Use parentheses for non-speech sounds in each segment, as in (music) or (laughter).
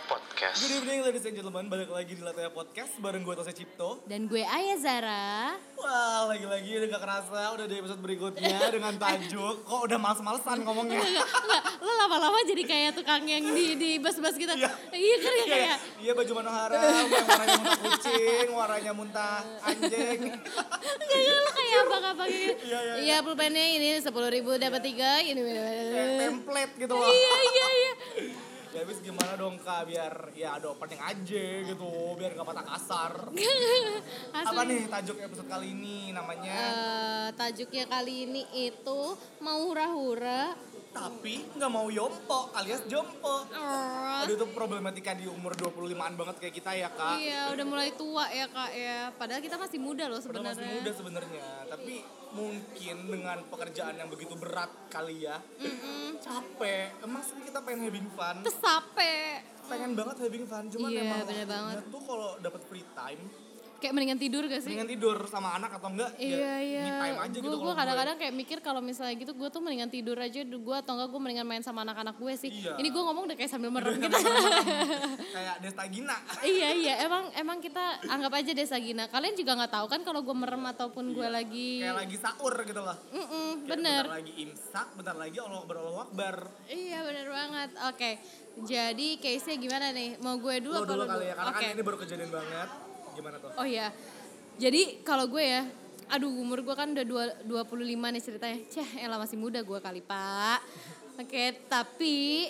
Podcast. Good evening ladies and gentlemen, balik lagi di Lataya Podcast bareng gue Tose Cipto Dan gue Aya Zara. Wah lagi-lagi udah gak kerasa, udah di episode berikutnya (laughs) dengan tajuk Kok udah males-malesan ngomongnya Enggak, enggak, lo lama-lama jadi kayak tukang yang di di bus-bus kita. Iya. Iya kan ya kayak Iya baju Manohara, yang warnanya muntah kucing, warnanya muntah anjing enggak enggak lo kayak abang-abang gitu. Iya, iya, Iya pulpennya ini sepuluh ribu dapat tiga ini. Kayak template gitu loh Iya iya iya. Ya habis gimana dong kak, biar ya ada opening aja gitu, biar gak patah kasar. (laughs) Apa nih tajuk episode kali ini namanya? Eh, tajuknya kali ini itu mau hura-hura. Tapi nggak mau yompo alias jompo. Oh, Aduh itu problematika di umur 25an banget kayak kita ya kak. Iya, udah mulai tua ya kak ya. Padahal kita masih muda loh Padahal masih sebenarnya. muda sebenarnya. Tapi mungkin dengan pekerjaan yang begitu berat kali ya. Mm-mm. Capek. Emang sih kita pengen having fun. Terus capek. Pengen banget having fun Cuman Iya, emang bener banget. tuh kalau dapat free time Kayak mendingan tidur gak sih? Mendingan tidur sama anak atau enggak Iya ya iya. me time aja Gue gitu gue kadang-kadang kayak mikir kalau misalnya gitu gue tuh mendingan tidur aja gue atau enggak gue mendingan main sama anak-anak gue sih. Iya. Ini gue ngomong udah kayak sambil merem gitu. (laughs) Kayak Desta Gina iya iya emang emang kita anggap aja deh Sagina. Kalian juga nggak tahu kan kalau gue merem ataupun gue lagi. Kayak lagi sahur gitu loh Mm-mm, Kayak bener. Bentar lagi imsak, bentar lagi Allah Akbar Allah Akbar Iya bener banget. Oke. Jadi case-nya gimana nih? Mau gue dulu Lo dulu lu kali ya, karena Oke. kan ini baru kejadian banget Gimana tuh? Oh iya. Jadi kalau gue ya, aduh umur gue kan udah dua, 25 nih ceritanya. Cah, elah masih muda gue kali, Pak. Oke, tapi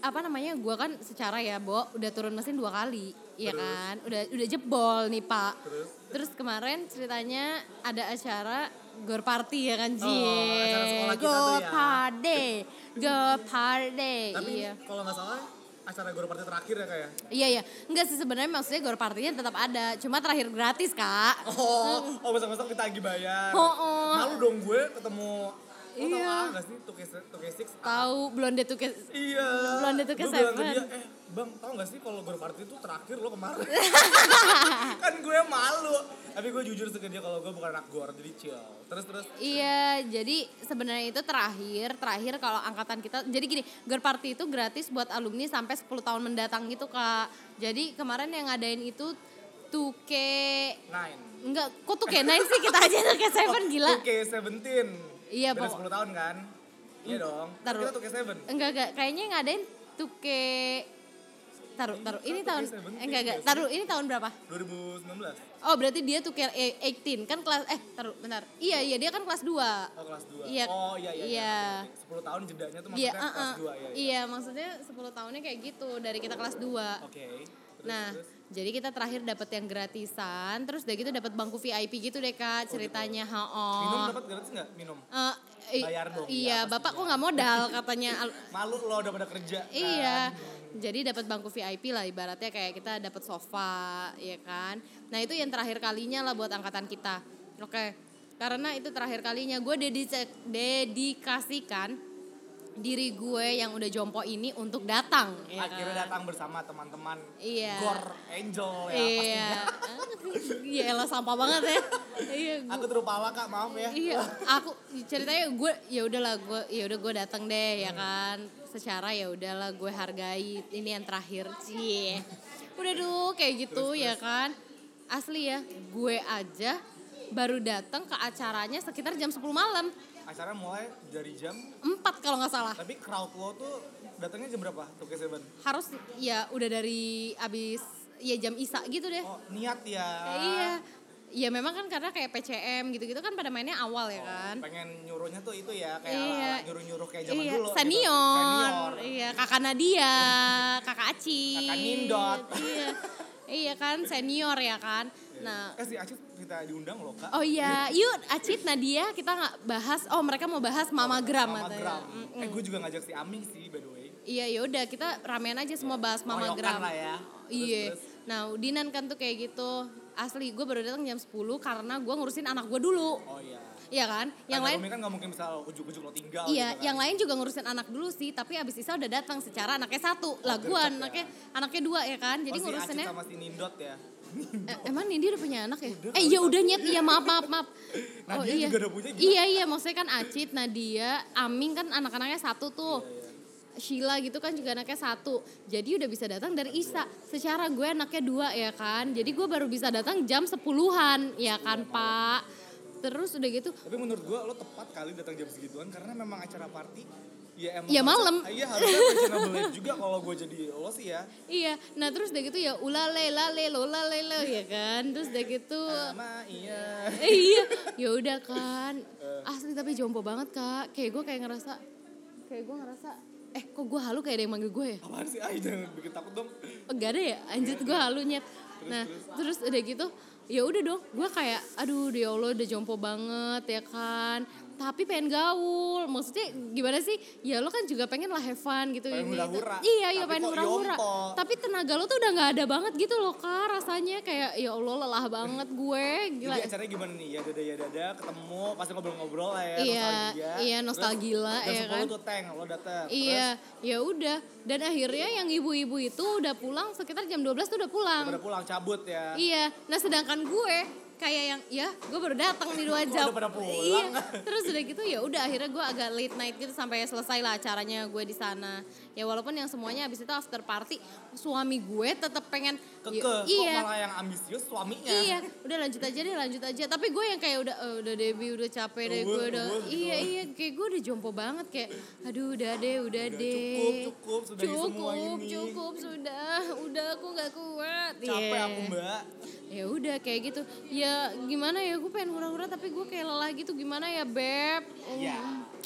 apa namanya? Gue kan secara ya, Bo, udah turun mesin dua kali. Iya kan? Udah udah jebol nih, Pak. Terus? Terus kemarin ceritanya ada acara Gor Party ya kan, Ji. Oh, acara sekolah kita tuh ya. Party. Gor Party. Tapi iya. kalau nggak salah acara Goro Party terakhir ya kayak Iya iya, enggak sih sebenarnya maksudnya Gor Party-nya tetap ada, cuma terakhir gratis kak. Oh, oh besok-besok kita lagi bayar. Oh, oh. Malu dong gue ketemu Lo tau Iya. nggak sih? Tahu Blonde tuh ke Iya. Belum ada Tuke Gue bilang ke dia, eh bang tau gak sih kalau Goro Party itu terakhir lo kemarin. (laughs) kan gue malu. Tapi gue jujur ke dia kalau gue bukan anak Gor, jadi chill. Terus terus. Iya, jadi sebenarnya itu terakhir, terakhir kalau angkatan kita. Jadi gini, Gor Party itu gratis buat alumni sampai 10 tahun mendatang gitu, Kak. Jadi kemarin yang ngadain itu Tuke Nine. enggak, kok Tuke Nine sih kita aja Tuke Seven gila. Tuke Seventeen. Iya, Beda pokok- 10 tahun kan? Iya dong. Kan Taruh. Kita Tuke Seven. Enggak, enggak, kayaknya ngadain Tuke Taruh, taruh. Ini Tuke tahun Seventeen enggak, enggak. Taruh, ini tahun berapa? 2019. Oh, berarti dia Tuke eh, 18 kan kelas eh taruh bentar. Iya, iya dia kan kelas 2. Oh kelas 2. Iya. Oh iya iya. Iya. Oke, oke. 10 tahun jedanya tuh Iya, maksudnya uh-uh. kelas 2 ya. Iya. Iya, maksudnya 10 tahunnya kayak gitu dari kita kelas 2. Oke. Terus, Nah, terus. Jadi kita terakhir dapat yang gratisan, terus udah gitu dapat bangku VIP gitu deh Kak ceritanya. Minum Oh. dapat gratis nggak? Minum. Eh, i- Bayar dong, Iya, ya, Bapak kok nggak modal katanya. Al- (laughs) Malu lo udah pada kerja. kan? Iya. Jadi dapat bangku VIP lah ibaratnya kayak kita dapat sofa, ya kan. Nah, itu yang terakhir kalinya lah buat angkatan kita. Oke. Karena itu terakhir kalinya gue dedikasikan diri gue yang udah jompo ini untuk datang, ya Akhirnya kan? datang bersama teman-teman Iya. Gor Angel ya Iya. pastinya. (laughs) Iya, elah sampah banget ya. Iya, Aku terlupa kak, maaf ya. Iya, aku ceritanya gue ya udahlah gue ya udah gue datang deh ya kan. Secara ya udahlah gue hargai ini yang terakhir sih. Udah dulu kayak gitu ya kan. Asli ya, gue aja baru datang ke acaranya sekitar jam 10 malam. Acara mulai dari jam, 4 kalau nggak salah. tapi crowd lo tuh datangnya jam berapa? Tuh ke Seven. Harus ya udah dari abis ya jam isa gitu deh. Oh niat ya. Iya. Ya memang kan karena kayak PCM gitu-gitu kan pada mainnya awal ya kan. Pengen nyuruhnya tuh itu ya, kayak Iya. nyuruh-nyuruh kayak zaman iya, dulu. gitu. senior. Senior. Iya, kakak Nadia, kakak Aci. Kakak Nindot. Iya. iya kan senior ya kan. Nah, Eh si Acit kita diundang loh kak. oh iya, yuk Acit Nadia kita nggak bahas. Oh, mereka mau bahas mamagram Mama katanya. Gram. Mm, Eh gue juga ngajak si Aming sih by the way. Iya, ya udah kita ramean aja semua bahas mamagram. Royokan lah ya. Iya. Nah, Udinan kan tuh kayak gitu. Asli, gue baru datang jam 10 karena gue ngurusin anak gue dulu. Oh iya. Iya kan? Yang Anak lain kan gak mungkin bisa ujuk-ujuk lo tinggal Iya, gitu kan. yang lain juga ngurusin anak dulu sih, tapi abis Isa udah datang secara anaknya satu, lah gue gercep ya. anaknya anaknya dua ya kan, jadi oh, si ngurusinnya. Sama si Nindot ya. Eh, emang Nindi udah punya anak ya? Udah, eh iya udah nyet, iya maaf maaf maaf. Nadia iya. juga udah punya, gimana? Iya iya, maksudnya kan Acit, Nadia, Aming kan anak-anaknya satu tuh. Sheila gitu kan juga anaknya satu jadi udah bisa datang dari Isa secara gue anaknya dua ya kan jadi gue baru bisa datang jam sepuluhan ya kan pak terus udah gitu Tapi menurut gua lo tepat kali datang jam segituan karena memang acara party ya emang Ya, malam. Iya harusnya fashionable juga kalau gue jadi lo sih ya. iya nah terus udah gitu ya ulale lale lola lele ya kan? Terus udah gitu Sama iya. eh, iya. Ya udah kan. Asli tapi jompo banget kak. Kayak gue kayak ngerasa kayak gue ngerasa eh kok gue halu kayak ada yang manggil gue ya? Apaan sih? Ah jangan bikin takut dong. oh, gak ada ya? Anjir gue halu nyet. Nah terus. udah gitu ya udah dong. Gue kayak aduh ya allah udah jompo banget ya kan tapi pengen gaul maksudnya gimana sih ya lo kan juga pengen lah have fun gitu Pengen ini, itu. hura-hura. iya iya pengen hura-hura tapi tenaga lo tuh udah nggak ada banget gitu loh kak rasanya kayak ya allah lelah banget gue gila Jadi acaranya gimana nih? Ya dada ya dada ketemu pasti ngobrol-ngobrol lah ya. Iya, nostalgia. iya, nostalgia, Terus, ya jam 10 kan? tuh teng lo dateng. Iya, ya udah. Dan akhirnya yang ibu-ibu itu udah pulang sekitar jam 12 tuh udah pulang. Udah pulang cabut ya. Iya. Nah, sedangkan gue kayak yang ya gue baru datang nih dua jam. udah pada pulang. Iya. Terus udah gitu ya udah akhirnya gue agak late night gitu sampai selesai lah acaranya gue di sana. Ya walaupun yang semuanya habis itu after party suami gue tetap pengen Keke, ya, kok iya. malah yang ambisius suaminya. Iya, udah lanjut aja deh, lanjut aja. Tapi gue yang kayak udah, "Eh, udah Debbie udah capek deh, Gue- udah, gue iya iya, kayak gue udah jompo banget kayak, aduh udah deh, udah, Udah, deh, cukup, cukup, semua cukup, ini. cukup, sudah, udah aku nggak kuat. Capek Iya. aku mbak. Ya udah kayak gitu. Ya gimana ya, gue pengen hura-hura tapi gue kayak lelah gitu. Gimana ya beb? Oh, Ya,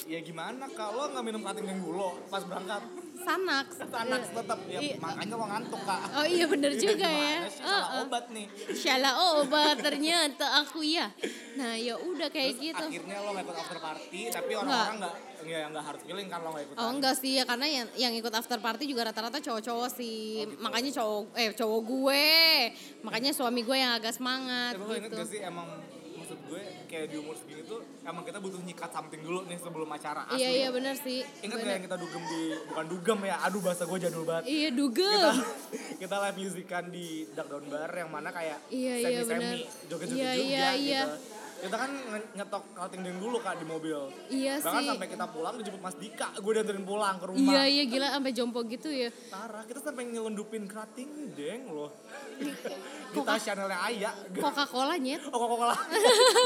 ya gimana kalau nggak minum kating dulu pas berangkat? Sanak. Anak tetap ya Iya. makanya lo ngantuk kak. Oh iya bener (laughs) juga ya. Gimana sih, salah Heeh. obat nih. Salah obat ternyata aku ya. Nah ya udah kayak Terus gitu. akhirnya lo nggak ikut after party tapi orang-orang nggak ya nggak harus feeling kan lo nggak ikut Oh enggak sih ya karena yang yang ikut after party juga rata-rata cowok-cowok sih. Oh, gitu. Makanya cowok eh cowok gue. Makanya suami gue yang agak semangat tapi lo inget gitu. gak sih emang gue kayak di umur segini tuh emang kita butuh nyikat something dulu nih sebelum acara asli Iya iya benar sih. Ingat Bener. gak yang kita dugem di bukan dugem ya aduh bahasa gue jadul banget Iya kita dugem. kita (laughs) live musikan di Duck Down Bar yang mana kayak Iya, semi iya, semi benar. joget-joget Iya, juga iya, gitu iya. Kita kan nyetok cutting ding dulu kak di mobil Iya bahkan sih. sampai kita pulang dijemput Mas Dika gue dianterin pulang ke rumah Iya iya gila sampai jompo gitu ya. Parah, kita sampai nyelundupin cutting deng loh (laughs) di tas Chanelnya Aya Coca-Cola nyet. oh Coca-Cola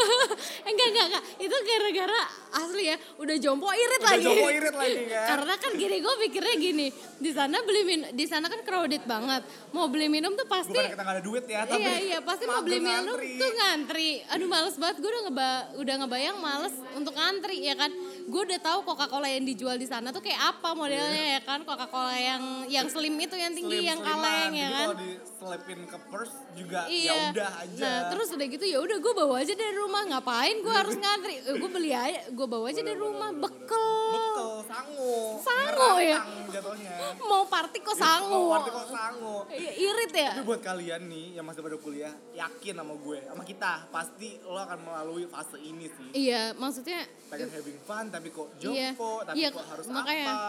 (laughs) enggak enggak enggak. Itu gara-gara asli ya udah jompo irit udah lagi. Joko irit lagi kan Karena kan gini gue pikirnya gini, di sana beli min di sana kan crowded banget. Mau beli minum tuh pasti bukan kita gak ada duit ya tapi Iya iya pasti mau beli minum ngantri. tuh ngantri. Aduh males banget gue udah ngeba udah ngebayang males untuk ngantri ya kan. Gue udah tahu Coca-Cola yang dijual di sana tuh kayak apa modelnya ya kan. Coca-Cola yang yang slim itu yang tinggi Slim- yang kaleng ya kan. kalau diselipin ke purse juga Iya. ya udah aja Nah terus udah gitu ya udah gue bawa aja dari rumah ngapain gue harus ngantri. Eh, gue beli aja gue bawa aja dari rumah bekel. bekel sangu Sangu ya? Jatuhnya Mau party kok sangu. Mau arti kok sangu Iya, Irit ya. Tapi buat kalian nih yang masih pada kuliah, yakin sama gue, sama kita, pasti lo akan melalui fase ini sih. Iya maksudnya Pengen having fun, tapi kok Iya, jompo, tapi iya, kok harus makanya apa?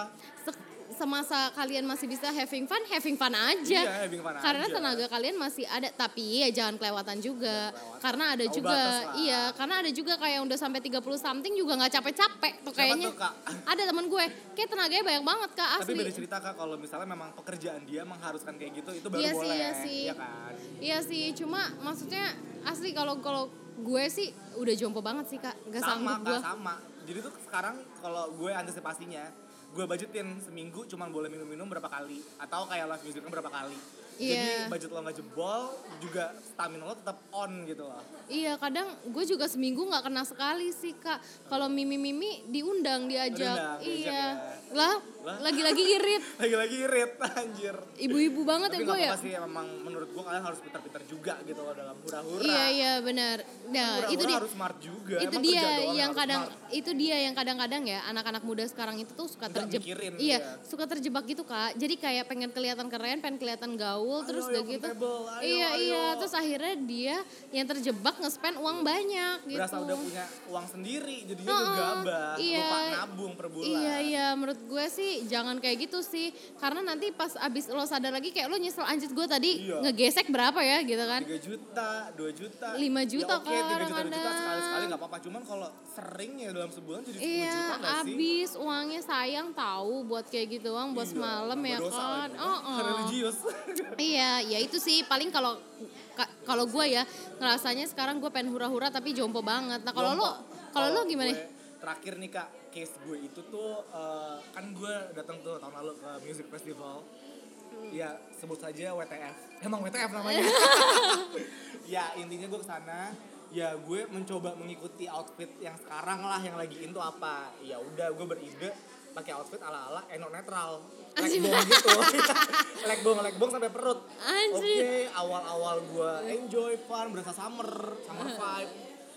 se- semasa kalian masih bisa having fun, having fun aja. Iya, having fun Karena aja. tenaga kalian masih ada, tapi ya jangan kelewatan juga. kelewatan. Karena ada Tahu juga, iya, karena ada juga kayak udah sampai 30 something juga nggak capek-capek tuh Siapa kayaknya. tuh, Kak? Ada teman gue, kayak tenaganya banyak banget kak Tapi asli. beda cerita kak, kalau misalnya memang pekerjaan dia mengharuskan kayak gitu, itu baru Iya sih, boleh. iya sih. Iya kan? Iya sih, cuma maksudnya asli kalau kalau gue sih udah jompo banget sih kak, nggak sama kak, sama. Jadi tuh sekarang kalau gue antisipasinya, gue budgetin seminggu cuma boleh minum-minum berapa kali atau kayak live music berapa kali. Jadi Iya. budget lo nggak jebol, juga stamina lo tetap on gitu loh. Iya kadang gue juga seminggu nggak kena sekali sih kak. Kalau mimi mimi diundang diajak, iya. ya. Lah lagi-lagi irit. (laughs) Lagi-lagi irit, anjir. Ibu-ibu banget Tapi ya gue ya. apa-apa sih, memang menurut gue kalian harus pintar-pintar juga gitu loh dalam hura-hura. Iya iya benar. Nah Hura-hura itu dia. harus smart juga. Itu Emang dia yang kadang smart. itu dia yang kadang-kadang ya anak-anak muda sekarang itu tuh suka terjebak. Iya, iya. suka terjebak gitu kak. Jadi kayak pengen kelihatan keren, pengen kelihatan gaul, gaul terus udah gitu ayo, iya ayo. iya terus akhirnya dia yang terjebak nge-spend uang banyak gitu berasa udah punya uang sendiri jadinya Heeh, gegabah iya. lupa nabung per bulan Iya iya menurut gue sih jangan kayak gitu sih karena nanti pas abis lo sadar lagi kayak lo nyesel anjir gue tadi Iya. ngegesek berapa ya gitu kan 3 juta, 2 juta, Lima juta ya, oke, 3 juta, 2 juta sekali-sekali gak apa-apa Cuman kalau sering ya dalam sebulan jadi 10 Iya, juta gak sih? abis uangnya sayang tahu buat kayak gitu uang buat Iya, semalam ya kan. Oh, oh. (laughs) Religius Iya, ya itu sih. Paling kalau ka- kalau gue ya ngerasanya sekarang gue pengen hura-hura tapi jompo banget. Nah kalau lo kalau lo gimana? gue, Terakhir nih kak, case gue itu tuh eh, Kan gue datang tuh tahun lalu ke music festival. Ya sebut saja WTF Emang WTF namanya? (laughs) Ya intinya gue ke sana ya gue mencoba mengikuti outfit yang sekarang lah yang lagi in tuh apa. Ya udah gue beride pakai outfit ala ala eno netral legbong gitu. (laughs) Legbong legbong sampai perut. Oke Anjir. awal awal gue enjoy fun berasa summer summer vibe.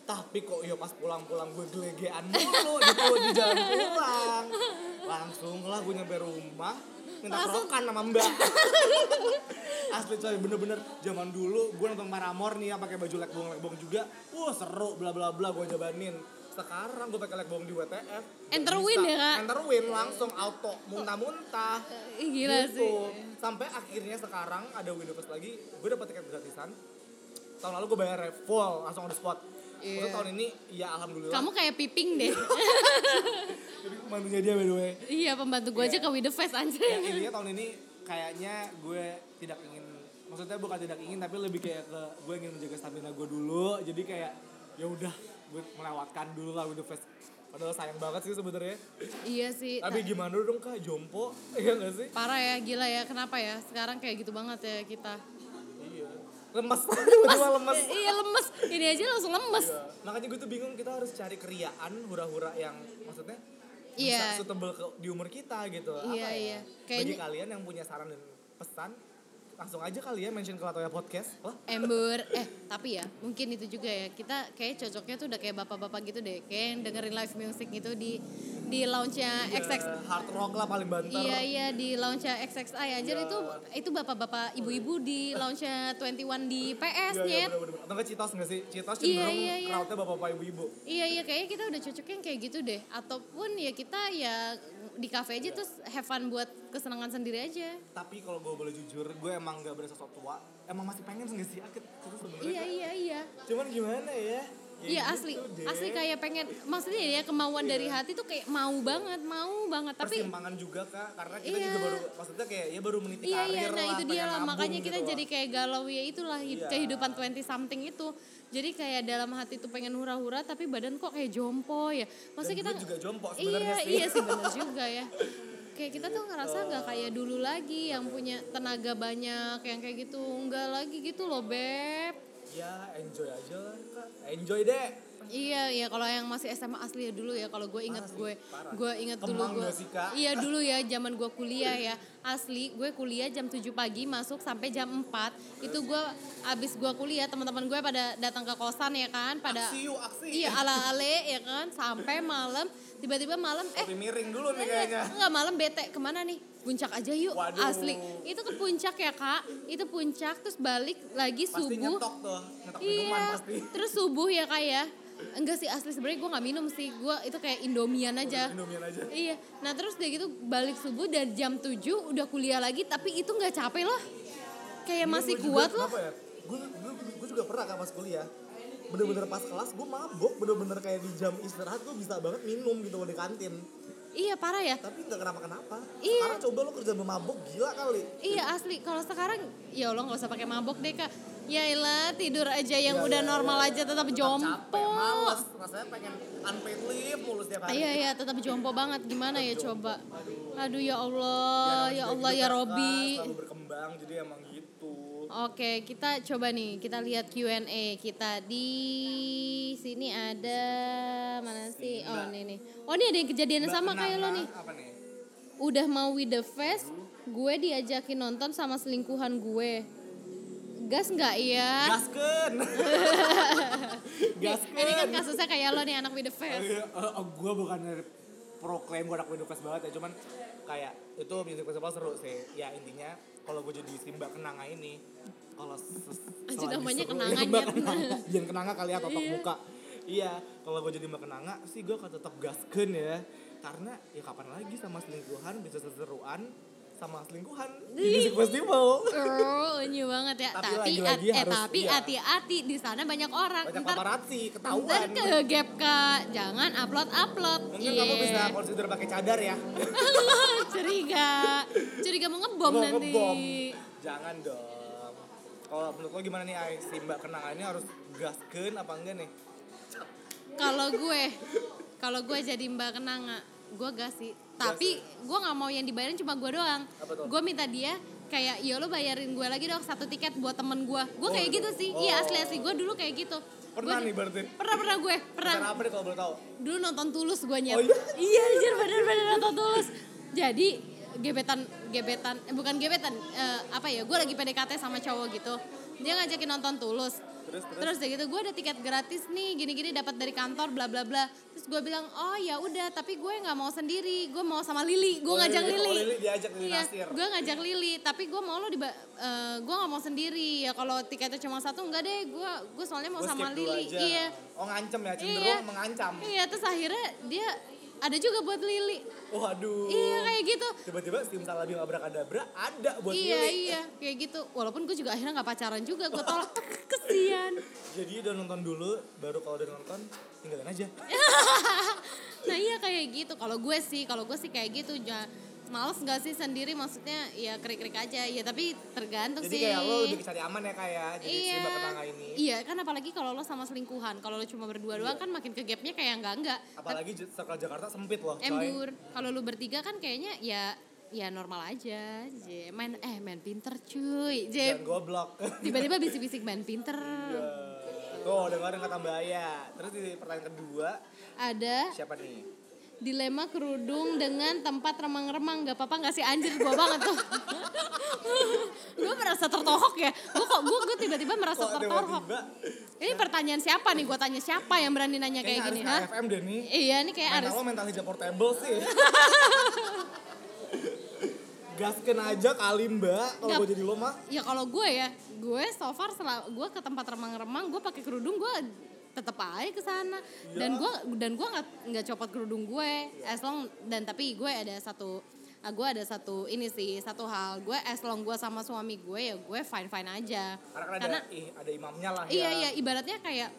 Tapi kok ya pas pulang pulang gue gelegean mulu gitu di jalan pulang. (laughs) Langsung lah gue nyampe rumah minta kerokan sama mbak. (laughs) Asli coy bener-bener zaman dulu gue nonton Paramore nih ya pakai baju legbong legbong juga. Wah seru bla bla bla gue jabanin. Sekarang gue pakai legbong di WTF Enter win ya, Kak? enter win langsung auto muntah-muntah. Gila gitu. sih. sampai akhirnya sekarang ada Windows lagi gue dapet tiket gratisan. Tahun lalu gue bayar full langsung on the spot Iya. Maksudnya tahun ini ya alhamdulillah Kamu kayak piping deh. jadi (laughs) pembantunya dia by the way iya pembantu gue aja Iya. ke With The Face anjir. ya intinya tahun ini kayaknya gue tidak ingin maksudnya bukan tidak ingin tapi lebih kayak ke gue ingin menjaga stamina gue dulu jadi kayak ya udah gue melewatkan dulu lah with the fest padahal sayang banget sih sebenarnya iya sih. tapi gimana dong kak jompo (laughs) iya gak sih Parah ya, gila ya. Kenapa ya? Sekarang kayak gitu banget ya kita. (laughs) iya lemas tiba-tiba lemas Iya lemes. Ini aja langsung lemes. Iya. makanya gue tuh bingung kita harus cari keriaan hura-hura yang maksudnya Iya. bisa suitable ke di umur kita gitu apa Iya, ya iya. bagi Kayaknya- kalian yang punya saran dan pesan langsung aja kali ya mention ke Latoya Podcast lah Ember, eh tapi ya mungkin itu juga ya kita kayak cocoknya tuh udah kayak bapak-bapak gitu deh kayak yang dengerin live music gitu di di lounge-nya XX Ya, hard rock lah paling banter Iya iya di lounge-nya XXI aja Iya. itu itu bapak-bapak ibu-ibu di lounge-nya 21 di PS Iya, iya, bener-bener. Atau nggak Citos nggak sih? Citos Iya, cenderung iya, iya. crowdnya bapak-bapak ibu-ibu. Iya iya kayaknya kita udah cocoknya kayak gitu deh ataupun ya kita ya di cafe aja terus have fun buat kesenangan sendiri aja. Tapi kalau gue boleh jujur, gue emang nggak berasa sok tua. Emang masih pengen nggak sih itu sebenarnya. Iya iya iya. Cuman gimana ya? Ya Iya gitu asli, deh. asli kayak pengen, maksudnya ya kemauan dari hati tuh kayak mau banget, mau banget. Tapi persimpangan juga kak, karena kita Iya. juga baru, maksudnya kayak ya baru meniti iya karir iya, nah lah, itu dia lah. Makanya gitu kita loh. jadi kayak galau ya itulah Iya. kehidupan 20 something itu. Jadi kayak dalam hati tuh pengen hura-hura, tapi badan kok kayak jompo ya. Maksudnya Dan kita juga jompo iya sebenarnya sih. iya sih benar (laughs) juga ya. Kayak kita tuh ngerasa nggak kayak dulu lagi yang punya tenaga banyak yang kayak gitu, enggak lagi gitu loh beb. Ya enjoy aja lah kak, enjoy deh. Iya, iya kalau yang masih SMA asli ya dulu ya kalau gue inget sih, gue, parah. gue inget dulu gue. Iya dulu ya zaman gue kuliah ya asli gue kuliah jam 7 pagi masuk sampai jam 4 itu gue abis gue kuliah teman-teman gue pada datang ke kosan ya kan pada Aksi yuk, aksi. iya ala ale ya kan sampai malam tiba-tiba malam eh miring dulu nih kayaknya. Enggak malam bete ke mana nih? Puncak aja yuk Waduh. asli. Itu ke puncak ya kak. Itu puncak terus balik lagi Pasti subuh. tuh, Iya. pasti. Terus subuh ya kak ya. Enggak sih asli sebenarnya gue nggak minum sih. Gue itu kayak indomian aja. Indomian aja. Iya. Nah terus dia gitu balik subuh dan jam 7 udah kuliah lagi tapi itu nggak capek loh. Kayak Iya, masih gua juga, kuat loh. Ya? Gue, gue, gue juga pernah kan pas kuliah. Bener-bener pas kelas gue mabok, bener-bener kayak di jam istirahat gue bisa banget minum gitu di kantin. Iya parah ya. Tapi nggak kenapa-kenapa. Iya. Sekarang coba lo kerja memabok gila kali. Iya asli. Kalau sekarang ya Allah nggak usah pakai mabok deh kak. Ya elah tidur aja yang Iya, udah iya, normal iya. aja tetap Tetap jompo. Capek, males. Rasanya pengen unpaid leave mulu setiap hari. Iya iya tetap jompo banget gimana ya coba. Aduh ya Ya, Allah namanya ya juga Allah hidup ya Robi. Selalu berkembang, jadi emang. Oke kita coba nih kita lihat Q&A kita. Di sini ada mana sih? Oh ini nih oh ini ada yang kejadian Mbak sama kayak lo nih. Apa nih? udah mau with the fest gue diajakin nonton sama selingkuhan gue. Gas nggak? Ya Gasken. (laughs) Gasken. ini kan kasusnya kayak lo nih anak with the fest gue bukan proklaim gue anak Windows banget ya cuman kayak itu music festival seru sih ya intinya kalau gue jadi si Mbak Kenanga ini kalau selagi namanya seru- Kenanga, Mbak Nyet. Kenanga (laughs) jangan Kenanga kali ya totok Iya. muka iya kalau gue jadi Mbak Kenanga sih gue akan tetap gasken ya karena ya kapan lagi sama selingkuhan bisa seseruan sama selingkuhan di musik festival Oh, unyu banget ya. Tapi Tapi, lagi-lagi at- eh, tapi iya. hati-hati di sana banyak orang. banyak ntar, paparazzi ntar ketahuan ke gap kak, jangan upload upload. mungkin kamu bisa consider pakai cadar ya (laughs) curiga, curiga mau ngebom Mau nanti. ngebom. jangan dong kalau menurut lo gimana nih si Mbak Kenanga ini harus gasken apa enggak nih Kalau gue, kalau gue jadi mbak kenanga, gue gas sih. Tapi gue nggak mau yang dibayarin cuma gue doang. Gue minta dia kayak, ya lo bayarin gue lagi dong satu tiket buat temen gue. Gue Oh, kayak gitu. gitu sih. Oh. Iya asli asli gue dulu kayak gitu. pernah Gua- nih berarti Pernah pernah gue pernah. Acara apa nih kalau boleh tahu dulu nonton tulus gue nyet Oh, iya? iya anjir bener-bener nonton tulus jadi gebetan gebetan eh, bukan gebetan eh, apa ya gue lagi PDKT sama cowok gitu dia ngajakin nonton tulus Terus, terus? terus udah gitu gue ada tiket gratis nih gini-gini dapat dari kantor bla bla bla terus gue bilang oh ya udah tapi gue nggak mau sendiri gue mau sama Lili gue Oh, ngajak Lili. Lili, Oh, Lili diajak Lili iya gue ngajak Lili tapi gue mau lo di gue nggak mau sendiri ya kalau tiketnya cuma satu enggak deh gue gue soalnya mau Gua sama Lili aja. iya oh ngancem ya cenderung Iya. mengancam Iya terus akhirnya dia ada juga buat Lili. waduh Iya kayak gitu. tiba-tiba simsalabim abrakadabra ada buat iya Lili. iya kayak gitu. Walaupun gue juga akhirnya nggak pacaran juga, gue (laughs) tolak kesian. jadi udah nonton dulu baru kalau udah nonton tinggalin aja (laughs) Nah iya kayak gitu. Kalau gue sih, kalau gue sih kayak gitu. Ja, males nggak sih sendiri? Maksudnya ya krik-krik aja. Ya tapi tergantung jadi sih. kayak lo lebih cari aman ya kayak jadi si Iya. Mbak Kenanga ini Iya kan apalagi kalau lo sama selingkuhan. Kalau lo cuma berdua doang kan makin ke gapnya kayak enggak enggak. apalagi circle Jakarta sempit loh Embur. Kalau lu bertiga kan kayaknya ya ya normal aja. J. Main eh main pinter cuy. J. jangan goblok (laughs) tiba-tiba bisik-bisik main pinter tuh dengerin kata Mbak Aya terus di pertanyaan kedua ada siapa nih dilema kerudung dengan tempat remang-remang. Gak apa-apa gak sih? Anjir gue banget tuh. (laughs) Gue merasa tertohok ya. Gue kok gue gue tiba-tiba merasa kok tertohok. tiba-tiba. Ini pertanyaan siapa nih? Gue tanya siapa yang berani nanya kayak gini hah? FM deh nih. Iya ini kayak harus lo mental hijab portable sih. (laughs) Gasken aja kali mbak. Kalau gue jadi lo mah ya kalau gue ya gue so far gue ke tempat remang-remang gue pakai kerudung gue tetep aja ke sana. Dan gue dan gue nggak nggak copot kerudung gue. As long dan tapi gue ada satu ah, gue ada satu ini sih satu hal. Gue as long gue sama suami gue ya gue fine fine aja. Karena kan ada ih, ada imamnya lah iya ya. iya ibaratnya kayak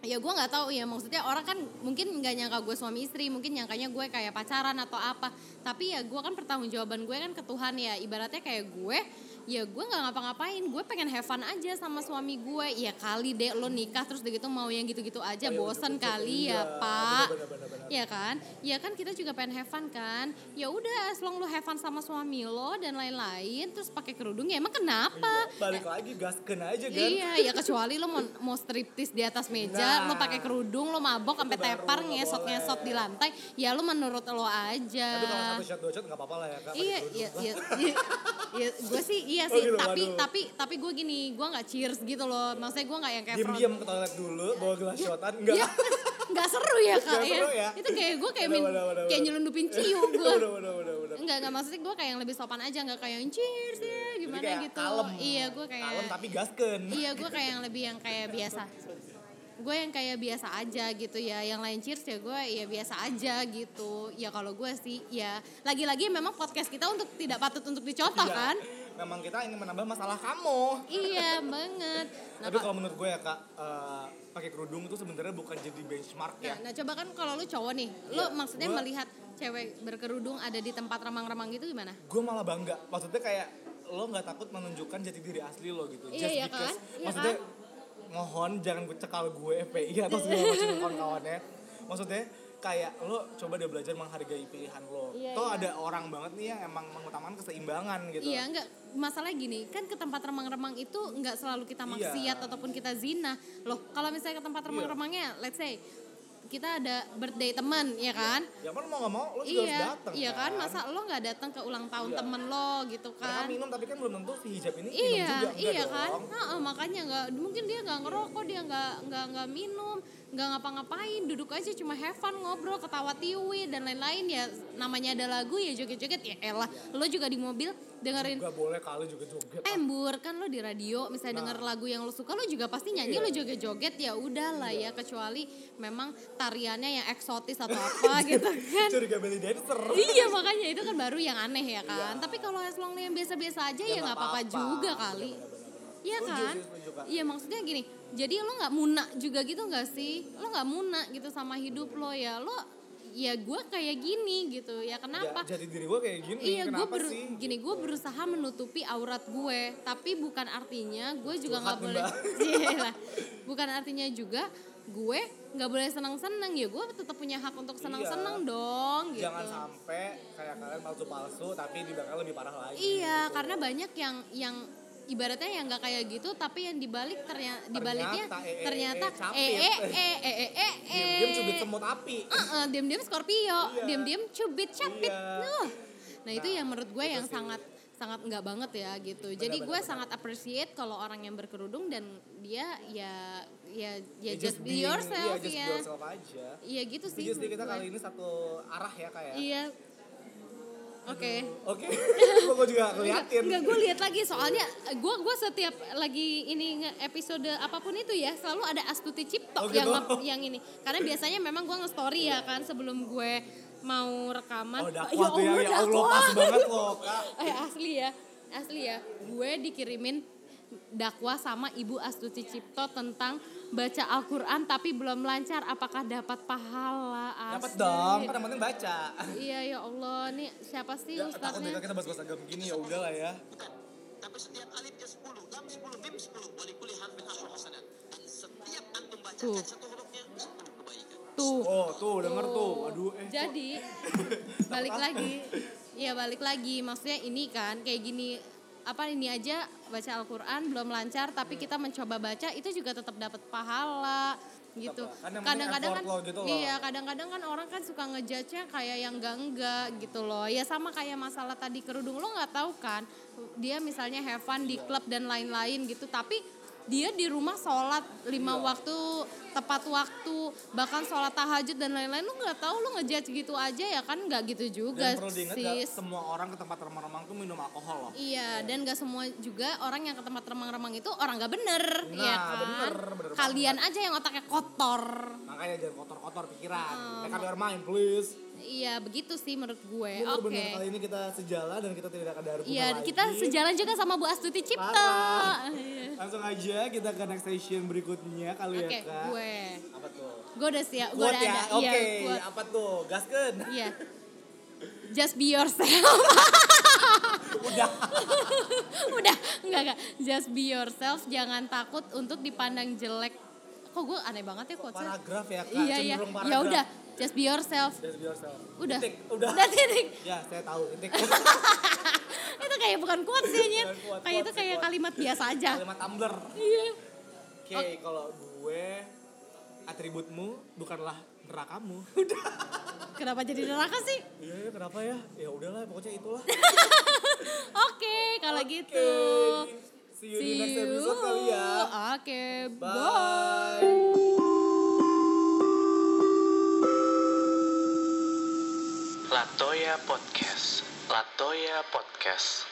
ya gue nggak tahu ya maksudnya orang kan mungkin nggak nyangka gue suami istri mungkin nyangkanya gue kayak pacaran atau apa. Tapi ya gue kan pertanggungjawaban gue kan ke Tuhan ya. Ibaratnya kayak gue ya gue nggak ngapa-ngapain gue pengen have fun aja sama suami gue ya kali deh lo nikah terus begitu mau yang gitu-gitu aja Oh, iya, bosen betul-betul. kali Iya, ya pak benar-benar. ya kan ya kan kita juga pengen have fun kan ya udah as long lo have fun sama suami lo dan lain-lain terus pakai kerudung ya emang kenapa balik lagi gasken aja kan Iya, ya kecuali lo mau, mau striptis di atas meja, Nah. lo pakai kerudung, lo mabok sampai tepar nggak ngesot-ngesot boleh. di lantai, ya lo menurut lo aja. tapi kalau satu shot dua shot nggak apa-apa lah ya kak Iya, kerudung. iya, iya, iya, iya, gue sih iya Oh sih, gitu, tapi waduh. tapi tapi gue gini, gue nggak cheers gitu loh, maksudnya gue nggak yang kayak diam-diam ke toilet dulu bawa gelas shotan enggak Iya, (laughs) nggak. Seru ya kak seru ya. Itu kayak gue kayak min, kayak nyelundupin ciu gue. Enggak, enggak maksudnya gue kayak yang lebih sopan aja, nggak kayak yang cheers ya, gimana kayak gitu. kalem. Iya, gue kayak kalem tapi gasken Iya gue kayak yang lebih yang kayak (laughs) biasa. Gue yang kayak biasa aja gitu ya. Yang lain cheers ya gue ya biasa aja gitu. Ya kalau gue sih ya Lagi-lagi memang podcast kita untuk tidak patut untuk dicontoh Iya. kan memang kita ingin menambah masalah kamu. Iya banget. (laughs) Nah, tapi Pak- kalau menurut gue ya kak eh, pakai kerudung itu sebenarnya bukan jadi benchmark ya. Nah, nah, coba kan kalau lu cowok nih Lu Iya, maksudnya gua- melihat cewek berkerudung ada di tempat remang-remang gitu gimana? gue malah bangga. Maksudnya kayak lo nggak takut menunjukkan jati diri asli lo gitu. Iya, just iya because kan? Iya maksudnya mohon jangan gue cekal gue FPI atau segala macam (laughs) kawan-kawannya. Maksudnya kayak lo coba deh belajar menghargai pilihan lo. Iya, toh iya. ada orang banget nih yang emang mengutamakan keseimbangan gitu. Iya enggak. Masalah gini kan ke tempat remang-remang itu enggak selalu kita Iya. maksiat ataupun kita zina. Loh kalau misalnya ke tempat remang-remangnya let's say kita ada birthday teman ya kan? Ya kan mau nggak mau lo juga harus iya datang iya kan? masa lo nggak datang ke ulang tahun Iya. temen lo gitu mereka kan minum tapi kan belum tentu si hijab ini minum iya juga enggak iya kan. Heeh, makanya nggak mungkin dia nggak ngerokok dia nggak nggak nggak minum nggak ngapa-ngapain duduk aja cuma have fun ngobrol ketawa tiwi dan lain-lain ya namanya ada lagu ya joget-joget ya elah lo juga di mobil dengerin Gak boleh kali juga joget. embur kan lo di radio misalnya denger lagu yang lo suka lo juga pasti nyanyi Nah. Iya. lo joget-joget ya udah lah ya kecuali memang tariannya yang eksotis atau apa (laughs) gitu kan Curiga belly dancer. iya makanya itu kan baru yang aneh ya kan tapi kalau as long yang biasa-biasa aja ya nggak nggak apa-apa apa-apa. juga kali Iya kan? Iya maksudnya gini, jadi lo nggak muna juga gitu nggak sih? Lo nggak muna gitu sama hidup lo ya lo ya gue kayak gini gitu ya kenapa? Ya, jadi diri gue kayak gini. Iya, gue Kenapa sih? gini gue berusaha menutupi aurat gue, tapi bukan artinya gue juga nggak boleh. (laughs) Iya lah. bukan artinya juga gue nggak boleh senang-senang ya gue tetap punya hak untuk senang-senang dong gitu. Iya. Jangan sampai kayak kalian palsu-palsu tapi di belakang lebih parah lagi. Iya, karena banyak yang yang ibaratnya yang nggak kayak gitu tapi yang dibalik ternyata dibaliknya Ternyata, eh, eh, ternyata eh, eh eh eh eh eh eh Diam-diam cubit semut api. Heeh, diam-diam Scorpio, Iya. diam-diam cubit capit. Iya. Nuh. Nah, itu Nah, yang menurut gue yang sih. sangat sangat enggak banget ya gitu. Jadi benar, gue benar. sangat appreciate kalau orang yang berkerudung dan dia ya ya ya, Ya, just, be being- yourself Iya, just ya. be. Iya gitu sih. Menurut kita gue. kali ini satu arah ya kayak. Iya. Oke. Oke. (laughs) Gue juga ngeliatin. Enggak, gue lihat lagi soalnya gue gue setiap lagi ini episode apa pun itu ya selalu ada Astuti Cipto Oh, yang yang ini. Karena biasanya memang gue nge-story ya kan sebelum gue mau rekaman. Oh, Ya dakwah tuh ya, ya Allah pas banget loh, Kak. (laughs) Eh asli ya, asli ya. Gue dikirimin dakwah sama Ibu Astuti Cipto tentang baca Al-Quran tapi belum lancar. Apakah dapat pahala? Dapat Asli. dong, kan yang penting baca. Iya ya Allah, nih siapa sih Ya, takut ustadznya? juga kita bahas-bahas agama gini ya udah lah ya. bukan tapi setiap alifnya 10 lam 10 mim 10 wali kulli harfin asyru hasanat dan setiap antum bacakan Tuh. satu hurufnya 10 kebaikan Tuh. Oh, tuh denger tuh. Aduh, eh. Jadi (laughs) balik lagi. Iya balik lagi. Maksudnya ini kan kayak gini apa ini aja baca Al-Qur'an belum lancar tapi kita mencoba baca itu juga tetap dapat pahala gitu. Kadang-kadang kan gitu loh. iya, kadang-kadang kan orang kan suka ngejudge-nya kayak yang enggak-enggak gitu loh. Ya sama kayak masalah tadi kerudung lo nggak tahu kan. Dia misalnya have fun di klub dan lain-lain gitu tapi dia di rumah sholat lima Iya. waktu tepat waktu bahkan sholat tahajud dan lain-lain lu nggak tahu lu ngejudge gitu aja ya kan nggak gitu juga Dan perlu diingat gak, sis semua orang ke tempat remang-remang tuh minum alkohol loh. Iya, dan gak semua juga orang yang ke tempat remang-remang itu orang gak bener, Nah, ya kan? bener, bener Kalian aja yang otaknya kotor. Makanya jangan kotor-kotor pikiran. Mind, please. Iya, begitu sih menurut gue. Oke. bener. Kali ini kita sejalan dan kita tidak akan ada Iya, lagi. kita sejalan juga sama Bu Astuti Cipto. Parah. (laughs) Iya. Langsung aja kita ke next station berikutnya kali Oke, ya kak. gue. Apa tuh? Gue udah siap, gue udah ya, ada. oke. Iya, quote. Apa tuh? Gasken. Iya. (laughs) Just be yourself. (laughs) Udah. Udah, enggak enggak. Just be yourself, jangan takut untuk dipandang jelek. Kok gue aneh banget ya quotesnya? Paragraf ya kak. Iya iya. cenderung Ya paragraf. udah, just be yourself. Just be yourself. Udah. Titik. Udah. Udah titik. (laughs) Ya, saya tahu. Titik. (laughs) itu kayak bukan quotes sih quote, Kayak itu kayak kalimat biasa aja. Kalimat Tumblr. Iya. Oke, kalau gue atributmu bukanlah nerakamu. (laughs) Udah. Kenapa jadi neraka sih? Iya, ya, kenapa ya? Ya udahlah, pokoknya itulah. Oke, kalau Oke, gitu. See you di next episode kali ya. Oke, bye. Bye. Latoya Podcast